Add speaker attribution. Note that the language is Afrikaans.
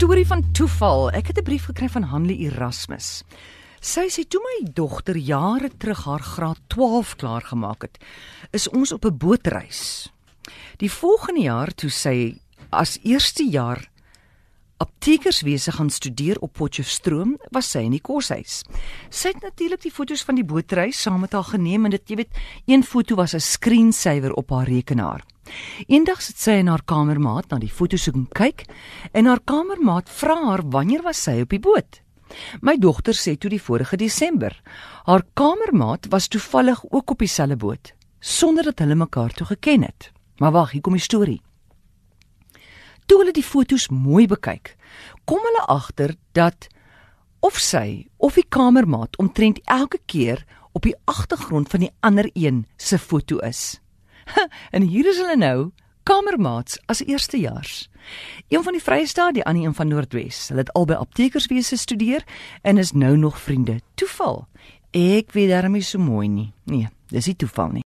Speaker 1: storie van toeval. Ek het 'n brief gekry van Hanlie Erasmus. Sy sê toe my dogter jare terug haar graad 12 klaar gemaak het, is ons op 'n bootreis. Die volgende jaar toe sy as eerste jaar aptekerswese gaan studeer op Potchefstroom, was sy in die koshuis. Sy het natuurlik die foto's van die bootreis saam met haar geneem en dit jy weet, een foto was 'n screensaver op haar rekenaar. Eendag sit sy in haar kamermaat na die foto's en kyk en haar kamermaat vra haar wanneer was sy op die boot. My dogter sê toe die vorige Desember. Haar kamermaat was toevallig ook op dieselfde boot sonder dat hulle mekaar toe geken het. Maar wag, hier kom die storie. Toe hulle die foto's mooi bekyk, kom hulle agter dat of sy of die kamermaat omtrent elke keer op die agtergrond van die ander een se foto is. en hier is hulle nou, kamermaats as eerstejaars. Een van die Vrystaat, die ander een van Noordwes. Hulle het albei aptekerswese studeer en is nou nog vriende. Toeval. Ek weet daarmee so mooi nie. Nee, dis nie toeval nie.